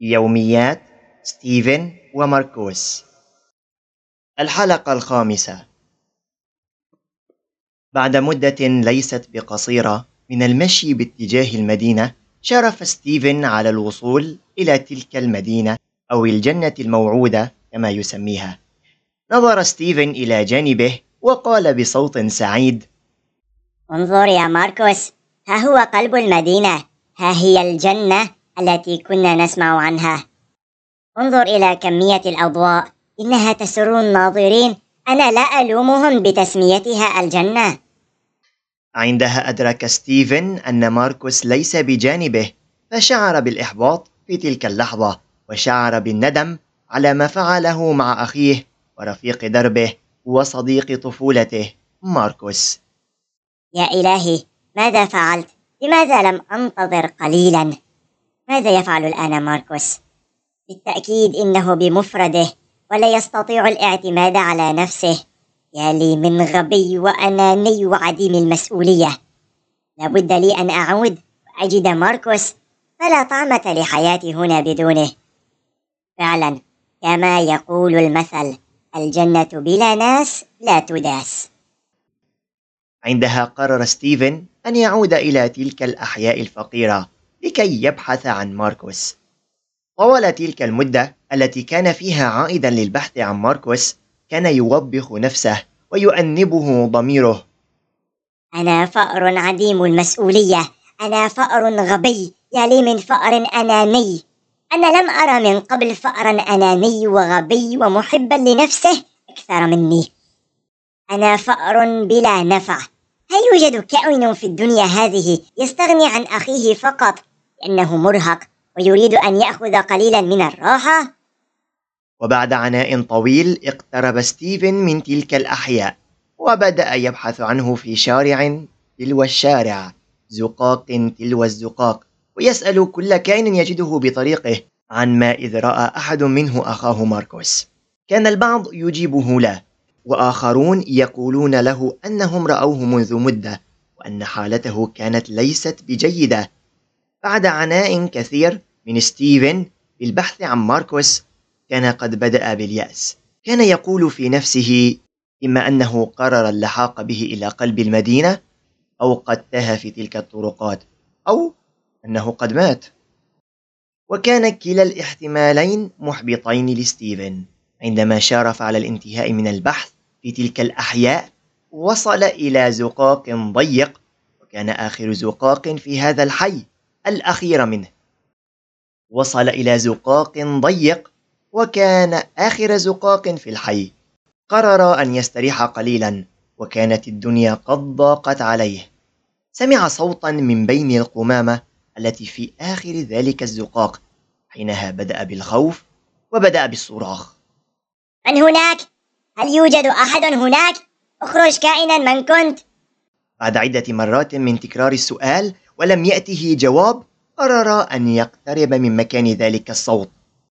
يوميات ستيفن وماركوس. الحلقة الخامسة. بعد مدة ليست بقصيرة من المشي باتجاه المدينة شارف ستيفن على الوصول إلى تلك المدينة أو الجنة الموعودة كما يسميها. نظر ستيفن إلى جانبه وقال بصوت سعيد انظر يا ماركوس ها هو قلب المدينة ها هي الجنة؟ التي كنا نسمع عنها. انظر إلى كمية الأضواء. إنها تسر الناظرين أنا لا ألومهم بتسميتها الجنة. عندها أدرك ستيفن أن ماركوس ليس بجانبه فشعر بالإحباط في تلك اللحظة وشعر بالندم على ما فعله مع أخيه ورفيق دربه وصديق طفولته ماركوس. يا إلهي ماذا فعلت؟ لماذا لم أنتظر قليلا؟ ماذا يفعل الآن ماركوس؟ بالتأكيد إنه بمفرده ولا يستطيع الاعتماد على نفسه. يا لي من غبي وأناني وعديم المسؤولية. لابد لي أن أعود وأجد ماركوس. فلا طعمة لحياتي هنا بدونه. فعلا كما يقول المثل الجنة بلا ناس لا تداس. عندها قرر ستيفن أن يعود إلى تلك الأحياء الفقيرة. لكي يبحث عن ماركوس. طوال تلك المدة التي كان فيها عائدا للبحث عن ماركوس كان يوبخ نفسه ويؤنبه ضميره. أنا فأر عديم المسؤولية. أنا فأر غبي. يا لي من فأر أناني. أنا لم أرى من قبل فأرا أناني وغبي ومحبا لنفسه أكثر مني. أنا فأر بلا نفع. هل يوجد كائن في الدنيا هذه يستغني عن أخيه فقط؟ لأنه مرهق ويريد أن يأخذ قليلا من الراحة؟ وبعد عناء طويل اقترب ستيفن من تلك الأحياء وبدأ يبحث عنه في شارع تلو الشارع زقاق تلو الزقاق ويسأل كل كائن يجده بطريقه عن ما إذ رأى أحد منه أخاه ماركوس كان البعض يجيبه لا وآخرون يقولون له أنهم رأوه منذ مدة وأن حالته كانت ليست بجيدة بعد عناء كثير من ستيفن بالبحث عن ماركوس كان قد بدأ باليأس. كان يقول في نفسه إما أنه قرر اللحاق به إلى قلب المدينة أو قد تاه في تلك الطرقات أو أنه قد مات. وكان كلا الاحتمالين محبطين لستيفن. عندما شارف على الانتهاء من البحث في تلك الأحياء وصل إلى زقاق ضيق وكان آخر زقاق في هذا الحي. الأخير منه. وصل إلى زقاق ضيق وكان آخر زقاق في الحي. قرر أن يستريح قليلا وكانت الدنيا قد ضاقت عليه. سمع صوتا من بين القمامة التي في آخر ذلك الزقاق حينها بدأ بالخوف وبدأ بالصراخ. من هناك؟ هل يوجد أحد هناك؟ أخرج كائنا من كنت. بعد عدة مرات من تكرار السؤال ولم يأته جواب قرر أن يقترب من مكان ذلك الصوت.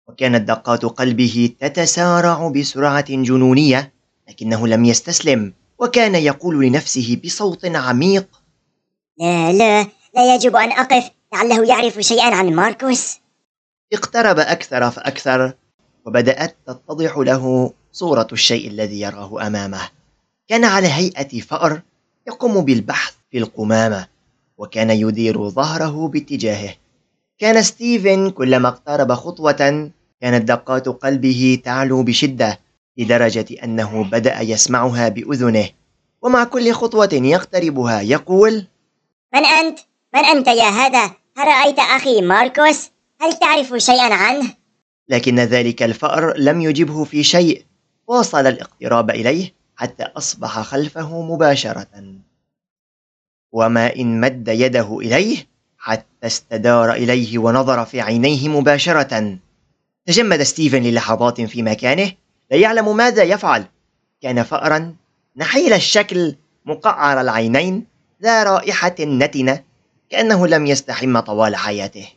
وكانت دقات قلبه تتسارع بسرعة جنونية لكنه لم يستسلم وكان يقول لنفسه بصوت عميق لا لا لا يجب أن أقف لعله يعرف شيئا عن ماركوس. اقترب أكثر فأكثر وبدأت تتضح له صورة الشيء الذي يراه أمامه. كان على هيئة فأر يقوم بالبحث في القمامة. وكان يدير ظهره باتجاهه كان ستيفن كلما اقترب خطوة كانت دقات قلبه تعلو بشدة لدرجة أنه بدأ يسمعها بأذنه ومع كل خطوة يقتربها يقول من أنت؟ من أنت يا هذا؟ هل رأيت أخي ماركوس؟ هل تعرف شيئا عنه؟ لكن ذلك الفأر لم يجبه في شيء واصل الاقتراب إليه حتى أصبح خلفه مباشرة وما إن مد يده إليه حتى استدار إليه ونظر في عينيه مباشرة. تجمد ستيفن للحظات في مكانه لا يعلم ماذا يفعل. كان فأرا نحيل الشكل مقعر العينين ذا رائحة نتنة كأنه لم يستحم طوال حياته.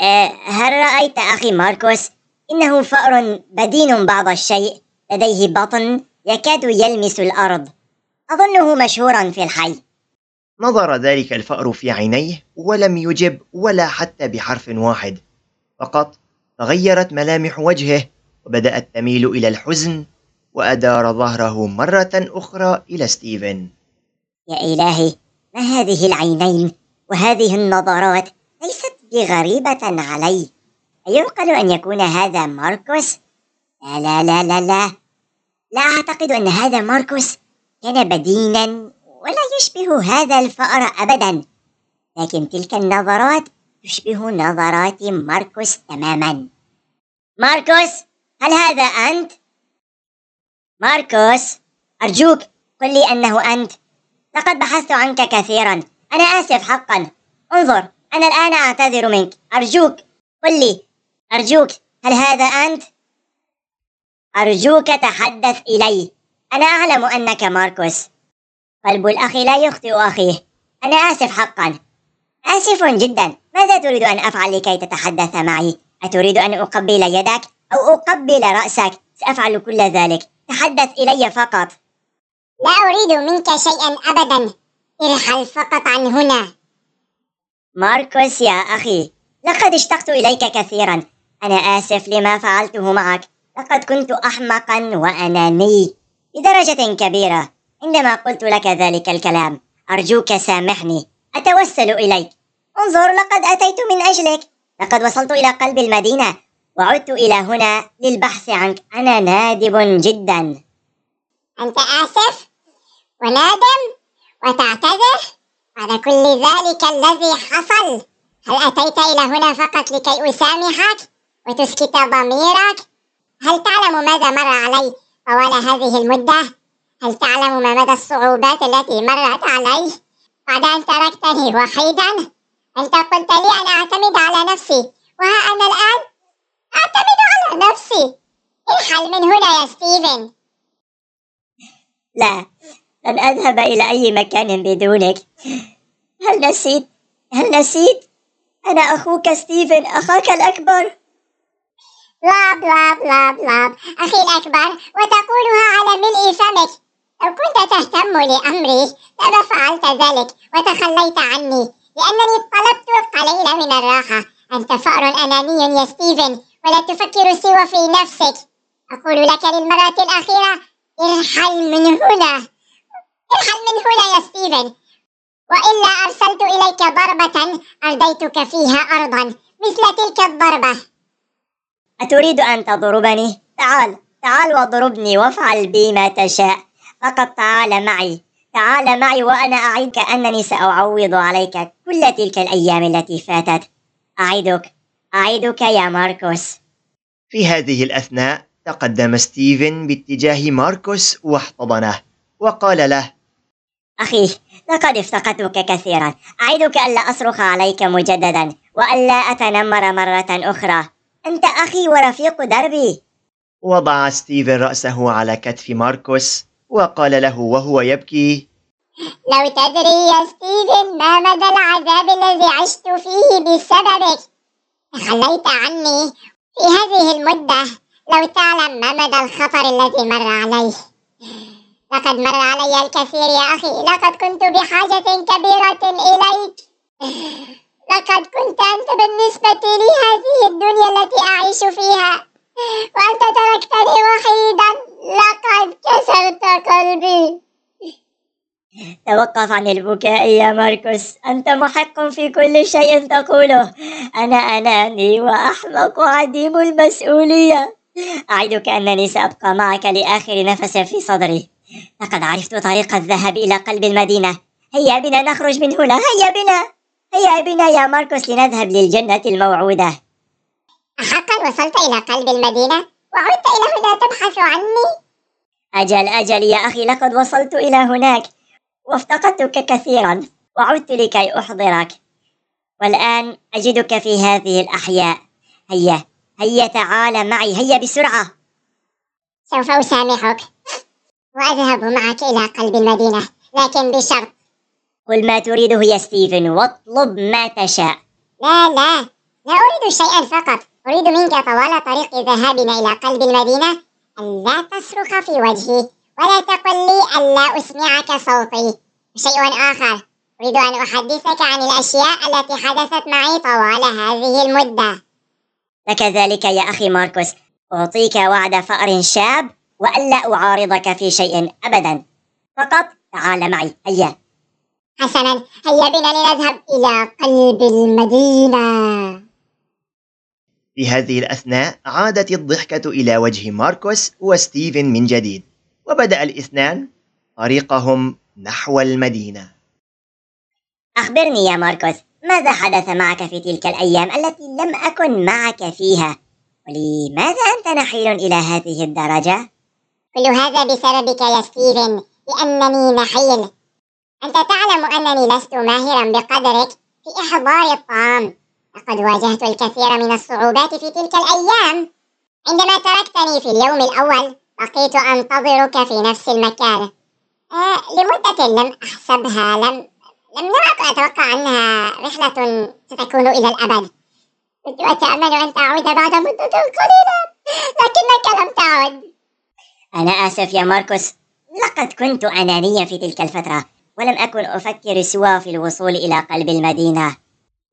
أه هل رأيت أخي ماركوس؟ إنه فأر بدين بعض الشيء. لديه بطن يكاد يلمس الأرض. أظنه مشهورا في الحي. نظر ذلك الفأر في عينيه ولم يجب ولا حتى بحرف واحد. فقط تغيرت ملامح وجهه وبدأت تميل إلى الحزن وأدار ظهره مرة أخرى إلى ستيفن. يا إلهي ما هذه العينين وهذه النظرات؟ ليست بغريبة علي. أيعقل أن يكون هذا ماركوس؟ لا لا لا لا لا. لا أعتقد أن هذا ماركوس كان بدينا ولا يشبه هذا الفأر أبدا. لكن تلك النظرات تشبه نظرات ماركوس تماما. ماركوس هل هذا أنت؟ ماركوس أرجوك قل لي أنه أنت. لقد بحثت عنك كثيرا. أنا آسف حقا. انظر أنا الآن أعتذر منك. أرجوك قل لي أرجوك هل هذا أنت؟ أرجوك تحدث إلي. أنا أعلم أنك ماركوس. قلب الأخ لا يخطئ أخيه. أنا آسف حقا. آسف جدا. ماذا تريد أن أفعل لكي تتحدث معي؟ أتريد أن أقبل يدك أو أقبل رأسك؟ سأفعل كل ذلك. تحدث إلي فقط. لا أريد منك شيئا أبدا. ارحل فقط عن هنا. ماركوس يا أخي لقد اشتقت إليك كثيرا. أنا آسف لما فعلته معك. لقد كنت أحمقا وأناني. بدرجة كبيرة. عندما قلت لك ذلك الكلام أرجوك سامحني. أتوسل إليك. انظر لقد أتيت من أجلك. لقد وصلت إلى قلب المدينة. وعدت إلى هنا للبحث عنك. أنا نادب جدا. أنت آسف ونادم وتعتذر؟ على كل ذلك الذي حصل هل أتيت إلى هنا فقط لكي أسامحك وتسكت ضميرك؟ هل تعلم ماذا مر علي طوال هذه المدة؟ هل تعلم ما مدى الصعوبات التي مرت علي؟ بعد أن تركتني وحيدا. أنت قلت لي أن أعتمد على نفسي؟ وها أنا الآن أعتمد على نفسي. ارحل من هنا يا ستيفن. لا لن أذهب إلى أي مكان بدونك. هل نسيت؟ هل نسيت؟ أنا أخوك ستيفن أخاك الأكبر. بلا بلا بلا بلا أخي الأكبر وتقولها على ملء فمك لو كنت تهتم لأمري لما فعلت ذلك وتخليت عني لأنني طلبت القليل من الراحة. أنت فأر أناني يا ستيفن ولا تفكر سوى في نفسك. أقول لك للمرة الأخيرة ارحل من هنا. ارحل من هنا يا ستيفن. وإلا أرسلت إليك ضربة أرديتك فيها أرضا مثل تلك الضربة. أتريد أن تضربني؟ تعال تعال واضربني وافعل بي ما تشاء. فقط تعال معي. تعال معي وأنا أعدك أنني سأعوض عليك كل تلك الأيام التي فاتت. أعدك. أعدك يا ماركوس. في هذه الأثناء تقدم ستيفن باتجاه ماركوس واحتضنه وقال له أخي لقد افتقدتك كثيرا. أعدك ألا أصرخ عليك مجددا وألا أتنمر مرة أخرى. أنت أخي ورفيق دربي. وضع ستيفن رأسه على كتف ماركوس وقال له وهو يبكي. لو تدري يا ستيفن ما مدى العذاب الذي عشت فيه بسببك تخليت عني في هذه المدة. لو تعلم ما مدى الخطر الذي مر علي لقد مر علي الكثير يا أخي. لقد كنت بحاجة كبيرة إليك. لقد كنت أنت بالنسبة لي هذه الدنيا التي أعيش فيها. وأنت تركتني وحيدا. كسرت قلبي. توقف عن البكاء يا ماركوس. أنت محق في كل شيء تقوله. أنا أناني وأحمق وعديم المسؤولية. أعدك أنني سأبقى معك لآخر نفس في صدري. لقد عرفت طريق الذهاب إلى قلب المدينة. هيا بنا نخرج من هنا. هيا بنا. هيا بنا يا ماركوس لنذهب للجنة الموعودة. أحقا وصلت إلى قلب المدينة. وعدت إلى هنا تبحث عني. أجل أجل يا أخي لقد وصلت إلى هناك. وافتقدتك كثيرا وعدت لكي أحضرك. والآن أجدك في هذه الأحياء. هيا هيا تعال معي هيا بسرعة. سوف أسامحك. وأذهب معك إلى قلب المدينة لكن بشرط. قل ما تريده يا ستيفن واطلب ما تشاء. لا لا لا أريد شيئا فقط. أريد منك طوال طريق ذهابنا إلى قلب المدينة. ألا تصرخ في وجهي ولا تقل لي ألا أسمعك صوتي. شيء آخر أريد أن أحدثك عن الأشياء التي حدثت معي طوال هذه المدة. لك ذلك يا أخي ماركوس أعطيك وعد فأر شاب وألا أعارضك في شيء أبدا. فقط تعال معي هيا حسنا هيا بنا لنذهب إلى قلب المدينة. في هذه الأثناء عادت الضحكة إلى وجه ماركوس وستيفن من جديد وبدأ الإثنان طريقهم نحو المدينة. أخبرني يا ماركوس ماذا حدث معك في تلك الأيام التي لم أكن معك فيها؟ ولماذا أنت نحيل إلى هذه الدرجة؟ كل هذا بسببك يا ستيفن لأنني نحيل. أنت تعلم أنني لست ماهرا بقدرك في إحضار الطعام. لقد واجهت الكثير من الصعوبات في تلك الأيام. عندما تركتني في اليوم الأول بقيت أنتظرك في نفس المكان. آه لمدة لم أحسبها لم لم نعد أتوقع أنها رحلة ستكون إلى الأبد. كنت أتأمل أن تعود بعد مدة قليلة لكنك لم تعد. أنا آسف يا ماركوس. لقد كنت أنانيا في تلك الفترة ولم أكن أفكر سوى في الوصول إلى قلب المدينة.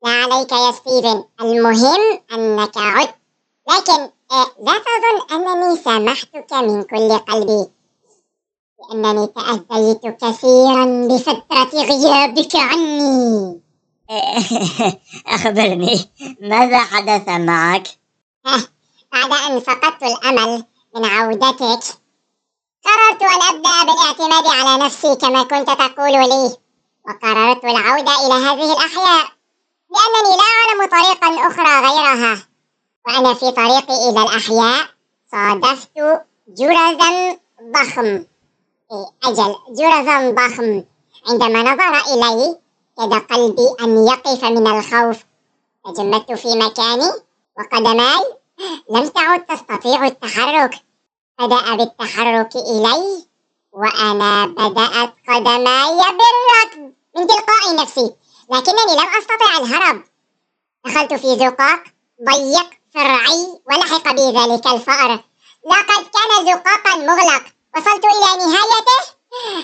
لا عليك يا ستيفن. المهم أنك عدت لكن آه، لا تظن أنني سامحتك من كل قلبي. لأنني تأذيت كثيرا بفترة غيابك عني. أخبرني ماذا حدث معك؟ بعد أن فقدت الأمل من عودتك قررت أن أبدأ بالاعتماد على نفسي كما كنت تقول لي. وقررت العودة إلى هذه الأحياء. لأنني لا أعلم طريقا أخرى غيرها وأنا في طريقي إلى الأحياء. صادفت جرذا ضخم. أجل جرذا ضخم. عندما نظر إلي كاد قلبي أن يقف من الخوف. تجمدت في مكاني وقدماي لم تعد تستطيع التحرك. بدأ بالتحرك إلي وأنا بدأت قدماي بالركض من تلقاء نفسي. لكنني لم أستطع الهرب. دخلت في زقاق ضيق فرعي ولحق بي ذلك الفأر. لقد كان زقاقا مغلق. وصلت إلى نهايته.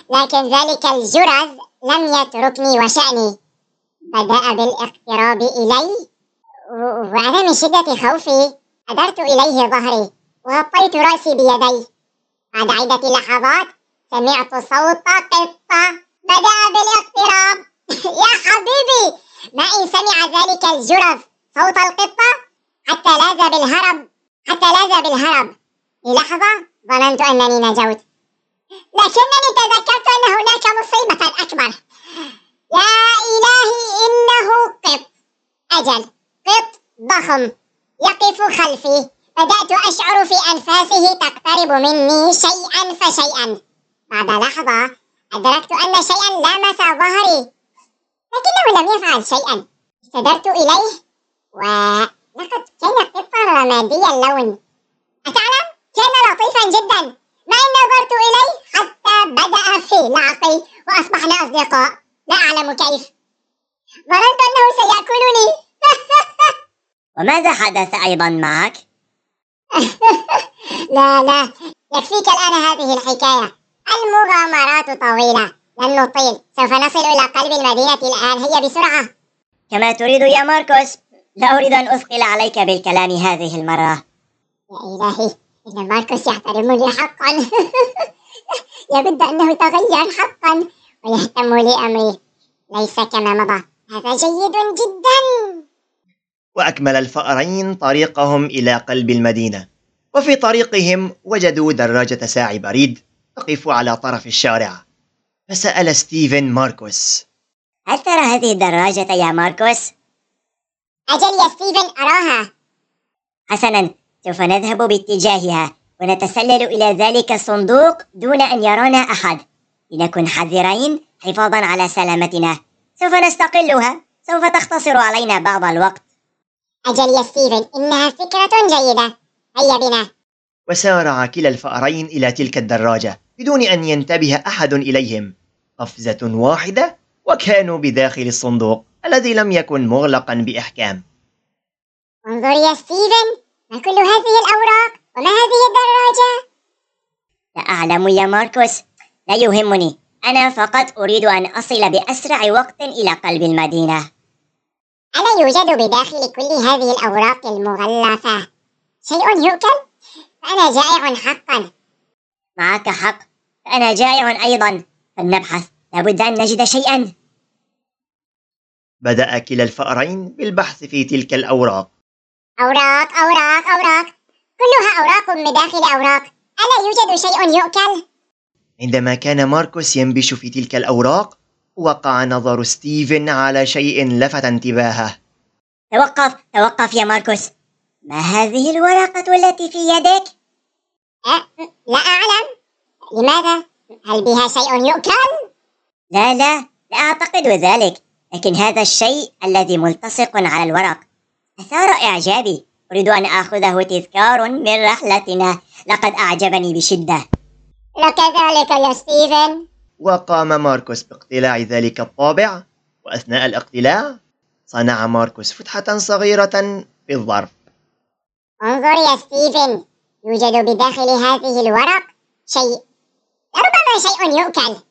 لكن ذلك الجرذ لم يتركني وشأني. بدأ بالاقتراب إلي. وأنا من شدة خوفي أدرت إليه ظهري. وغطيت رأسي بيدي. بعد عدة لحظات سمعت صوت قطة. بدأ بالاقتراب. يا حبيبي ما إن سمع ذلك الجرذ صوت القطة حتى لاذ بالهرب حتى لاذ بالهرب. للحظة ظننت أنني نجوت. لكنني تذكرت أن هناك مصيبة أكبر. يا إلهي إنه قط. أجل قط ضخم يقف خلفي. بدأت أشعر في أنفاسه تقترب مني شيئا فشيئا. بعد لحظة أدركت أن شيئا لامس ظهري. لكنه لم يفعل شيئا. استدرت إليه ولقد كان قطا رمادي اللون. أتعلم؟ كان لطيفا جدا. ما إن نظرت إليه حتى بدأ في لعقي وأصبحنا أصدقاء. لا أعلم كيف. ظننت أنه سيأكلني. وماذا حدث أيضا معك؟ لا لا. يكفيك الآن هذه الحكاية. المغامرات طويلة. لن نطيل سوف نصل إلى قلب المدينة الآن. هيا بسرعة. كما تريد يا ماركوس لا أريد أن أثقل عليك بالكلام هذه المرة. يا إلهي إن ماركوس يحترمني حقا. يبدو أنه تغير حقا ويهتم لأمري. ليس كما مضى. هذا جيد جدا. وأكمل الفأرين طريقهم إلى قلب المدينة. وفي طريقهم وجدوا دراجة ساعي بريد تقف على طرف الشارع. فسأل ستيفن ماركوس. هل ترى هذه الدراجة يا ماركوس؟ أجل يا ستيفن أراها. حسنا سوف نذهب باتجاهها ونتسلل إلى ذلك الصندوق دون أن يرانا أحد. لنكن حذرين حفاظا على سلامتنا. سوف نستقلها سوف تختصر علينا بعض الوقت. أجل يا ستيفن إنها فكرة جيدة. هيا بنا. وسارع كلا الفأرين إلى تلك الدراجة بدون أن ينتبه أحد إليهم. قفزة واحدة وكانوا بداخل الصندوق الذي لم يكن مغلقا بإحكام. انظر يا ستيفن ما كل هذه الأوراق؟ وما هذه الدراجة؟ لا أعلم يا ماركوس لا يهمني. أنا فقط أريد أن أصل بأسرع وقت إلى قلب المدينة. ألا يوجد بداخل كل هذه الأوراق المغلفة شيء يؤكل؟ فأنا جائع حقا. معك حق أنا جائع أيضا. فلنبحث. لابد أن نجد شيئا بدأ كلا الفأرين بالبحث في تلك الأوراق أوراق أوراق أوراق كلها أوراق من داخل أوراق ألا يوجد شيء يؤكل؟ عندما كان ماركوس ينبش في تلك الأوراق وقع نظر ستيفن على شيء لفت انتباهه توقف توقف يا ماركوس ما هذه الورقة التي في يدك؟ أه لا أعلم لماذا؟ هل بها شيء يؤكل؟ لا لا لا أعتقد ذلك لكن هذا الشيء الذي ملتصق على الورق. أثار إعجابي. أريد أن آخذه تذكار من رحلتنا. لقد أعجبني بشدة. وكذلك يا ستيفن. وقام ماركوس باقتلاع ذلك الطابع. وأثناء الاقتلاع صنع ماركوس فتحة صغيرة في الظرف انظر يا ستيفن. يوجد بداخل هذه الورق شيء. لربما شيء يؤكل.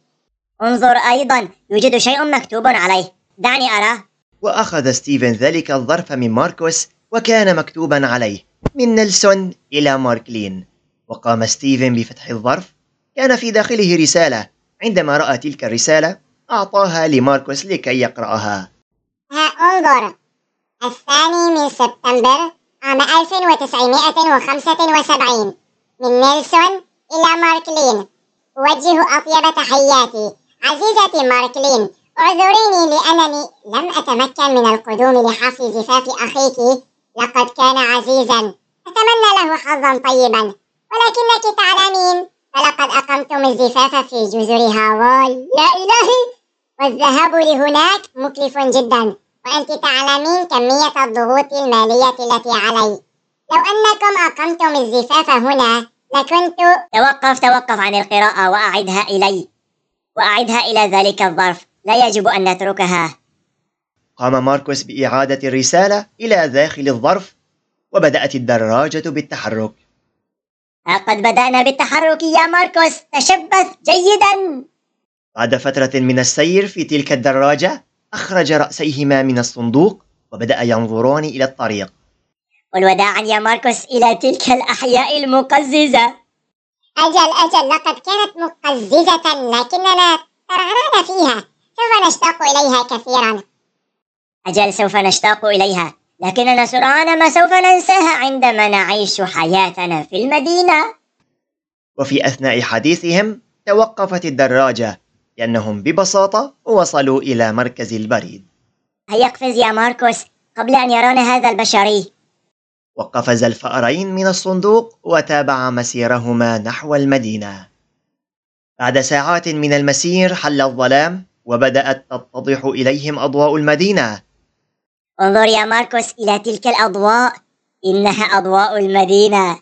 انظر أيضا يوجد شيء مكتوب عليه. دعني أراه. وأخذ ستيفن ذلك الظرف من ماركوس وكان مكتوبا عليه. من نيلسون إلى ماركلين. وقام ستيفن بفتح الظرف. كان في داخله رسالة. عندما رأى تلك الرسالة أعطاها لماركوس لكي يقرأها. ها انظر. الثاني من سبتمبر عام 1975 من نيلسون إلى ماركلين. أوجه أطيب تحياتي. عزيزتي ماركلين اعذريني لأنني لم أتمكن من القدوم لحفل زفاف أخيك. لقد كان عزيزا أتمنى له حظا طيبا. ولكنك تعلمين فلقد أقمتم الزفاف في جزر هاواي لا إلهي والذهاب لهناك مكلف جدا. وأنت تعلمين كمية الضغوط المالية التي علي. لو أنكم أقمتم الزفاف هنا لكنت توقف توقف عن القراءة وأعدها إلي. وأعدها إلى ذلك الظرف. لا يجب أن نتركها. قام ماركوس بإعادة الرسالة إلى داخل الظرف وبدأت الدراجة بالتحرك. لقد بدأنا بالتحرك يا ماركوس. تشبث جيدا. بعد فترة من السير في تلك الدراجة أخرج رأسيهما من الصندوق وبدأ ينظران إلى الطريق. والوداعا يا ماركوس إلى تلك الأحياء المقززة. أجل أجل. لقد كانت مقززة لكننا ترعرعنا فيها. سوف نشتاق إليها كثيرا. أجل سوف نشتاق إليها. لكننا سرعان ما سوف ننساها عندما نعيش حياتنا في المدينة. وفي أثناء حديثهم توقفت الدراجة لأنهم ببساطة وصلوا إلى مركز البريد. هيا اقفز يا ماركوس قبل أن يرانا هذا البشري. وقفز الفأرين من الصندوق وتابعا مسيرهما نحو المدينة. بعد ساعات من المسير حل الظلام وبدأت تتضح إليهم أضواء المدينة. انظر يا ماركوس إلى تلك الأضواء إنها أضواء المدينة.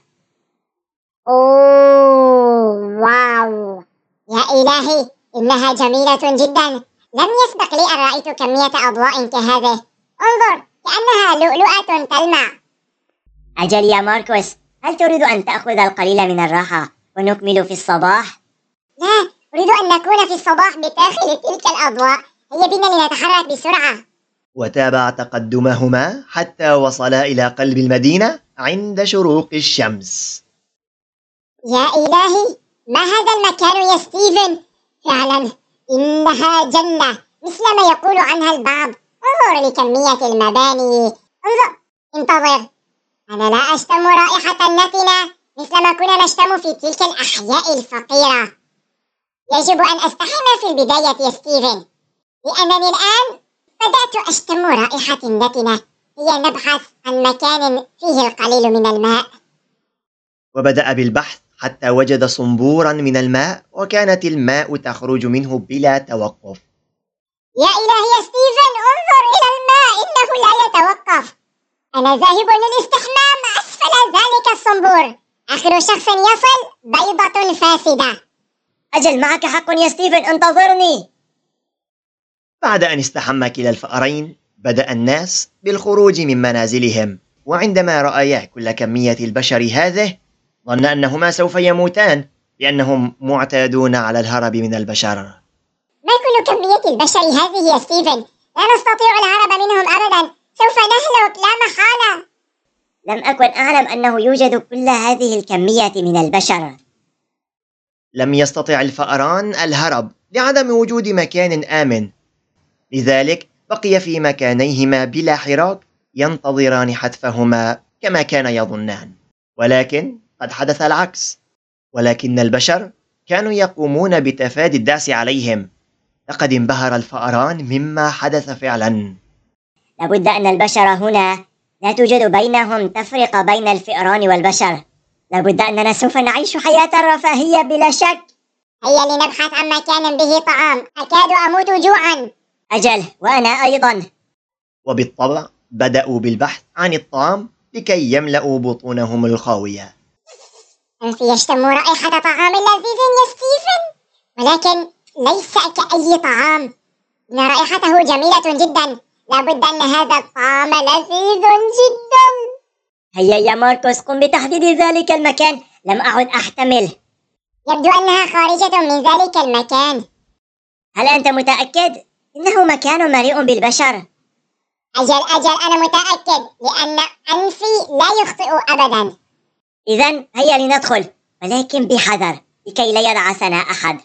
أوه واو. يا إلهي إنها جميلة جدا. لم يسبق لي أن رأيت كمية أضواء كهذه. انظر كأنها لؤلؤة تلمع. أجل يا ماركوس هل تريد أن تأخذ القليل من الراحة ونكمل في الصباح؟ لا أريد أن نكون في الصباح بداخل تلك الأضواء. هيا بنا لنتحرك بسرعة. وتابع تقدمهما حتى وصلا إلى قلب المدينة عند شروق الشمس. يا إلهي ما هذا المكان يا ستيفن؟ فعلا إنها جنة مثل ما يقول عنها البعض. انظر لكمية المباني. انظر انتظر. أنا لا أشتم رائحة نتنة مثل ما كنا نشتم في تلك الأحياء الفقيرة. يجب أن أستحم في البداية يا ستيفن لأنني الآن بدأت أشتم رائحة نتنة هي نبحث عن مكان فيه القليل من الماء. وبدأ بالبحث حتى وجد صنبورا من الماء وكانت الماء تخرج منه بلا توقف. يا إلهي يا ستيفن انظر إلى الماء إنه لا يتوقف. أنا ذاهب للاستحمام أسفل ذلك الصنبور. آخر شخص يصل بيضة فاسدة. أجل معك حق يا ستيفن انتظرني. بعد أن استحم كلا الفأرين بدأ الناس بالخروج من منازلهم. وعندما رأيا كل كمية البشر هذه ظن أنهما سوف يموتان لأنهم معتادون على الهرب من البشر. ما كل كمية البشر هذه يا ستيفن؟ لا نستطيع الهرب منهم أبدا. سوف نهلك لا محالة. لم أكن أعلم أنه يوجد كل هذه الكمية من البشر. لم يستطع الفأران الهرب لعدم وجود مكان آمن. لذلك بقي في مكانيهما بلا حراك ينتظران حتفهما كما كان يظنان. ولكن قد حدث العكس. ولكن البشر كانوا يقومون بتفادي الدعس عليهم. لقد انبهر الفأران مما حدث فعلا. لابد أن البشر هنا لا توجد بينهم تفرقة بين الفئران والبشر. لابد أننا سوف نعيش حياة رفاهية بلا شك. هيا لنبحث عن مكان به طعام. أكاد أموت جوعا. أجل وأنا أيضا. وبالطبع بدأوا بالبحث عن الطعام لكي يملأوا بطونهم الخاوية. أنف يشتم رائحة طعام لذيذ يا ستيفن ولكن ليس كأي طعام. إن رائحته جميلة جدا. لابد أن هذا الطعام لذيذ جدا. هيا يا ماركوس قم بتحديد ذلك المكان. لم أعد أحتمل. يبدو أنها خارجة من ذلك المكان. هل أنت متأكد؟ إنه مكان مليء بالبشر. أجل أجل أنا متأكد لأن أنفي لا يخطئ أبدا. إذا هيا لندخل ولكن بحذر لكي لا يدعسنا أحد.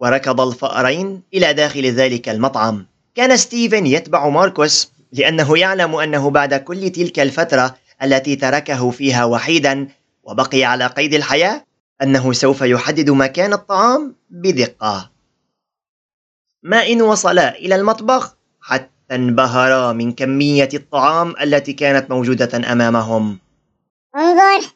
وركض الفأرين إلى داخل ذلك المطعم. كان ستيفن يتبع ماركوس لأنه يعلم أنه بعد كل تلك الفترة التي تركه فيها وحيدا وبقي على قيد الحياة أنه سوف يحدد مكان الطعام بدقة. ما إن وصلا إلى المطبخ حتى انبهرا من كمية الطعام التي كانت موجودة أمامهم. انظر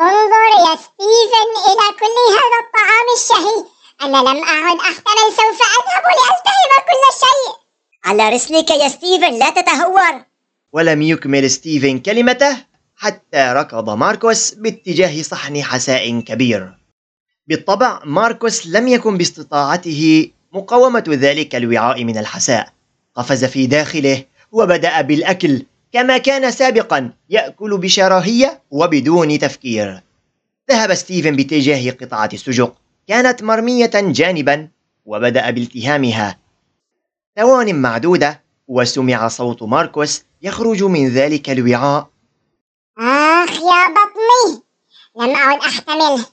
انظر يا ستيفن إلى كل هذا الطعام الشهي أنا لم أعد أحتمل سوف أذهب لألتهم كل شيء. على رسلك يا ستيفن لا تتهور. ولم يكمل ستيفن كلمته حتى ركض ماركوس باتجاه صحن حساء كبير. بالطبع ماركوس لم يكن باستطاعته مقاومة ذلك الوعاء من الحساء. قفز في داخله وبدأ بالأكل كما كان سابقا يأكل بشراهية وبدون تفكير. ذهب ستيفن باتجاه قطعة السجق كانت مرمية جانبا وبدأ بالتهامها. ثوان معدودة وسمع صوت ماركوس يخرج من ذلك الوعاء. آخ يا بطني لم أعد أحتمل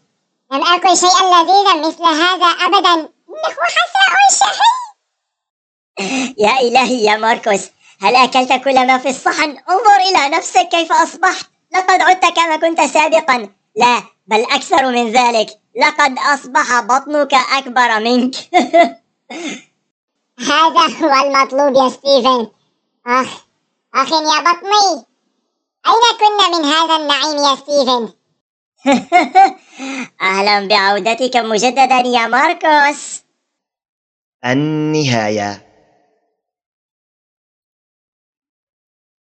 لم أكل شيئا لذيذا مثل هذا أبدا. إنه حساء شهي يا إلهي يا ماركوس هل أكلت كل ما في الصحن؟ انظر إلى نفسك كيف أصبحت. لقد عدت كما كنت سابقا. لا بل أكثر من ذلك. لقد أصبح بطنك أكبر منك. هذا هو المطلوب يا ستيفن أخ أخ يا بطني أين كنا من هذا النعيم يا ستيفن؟ أهلا بعودتك مجددا يا ماركوس النهاية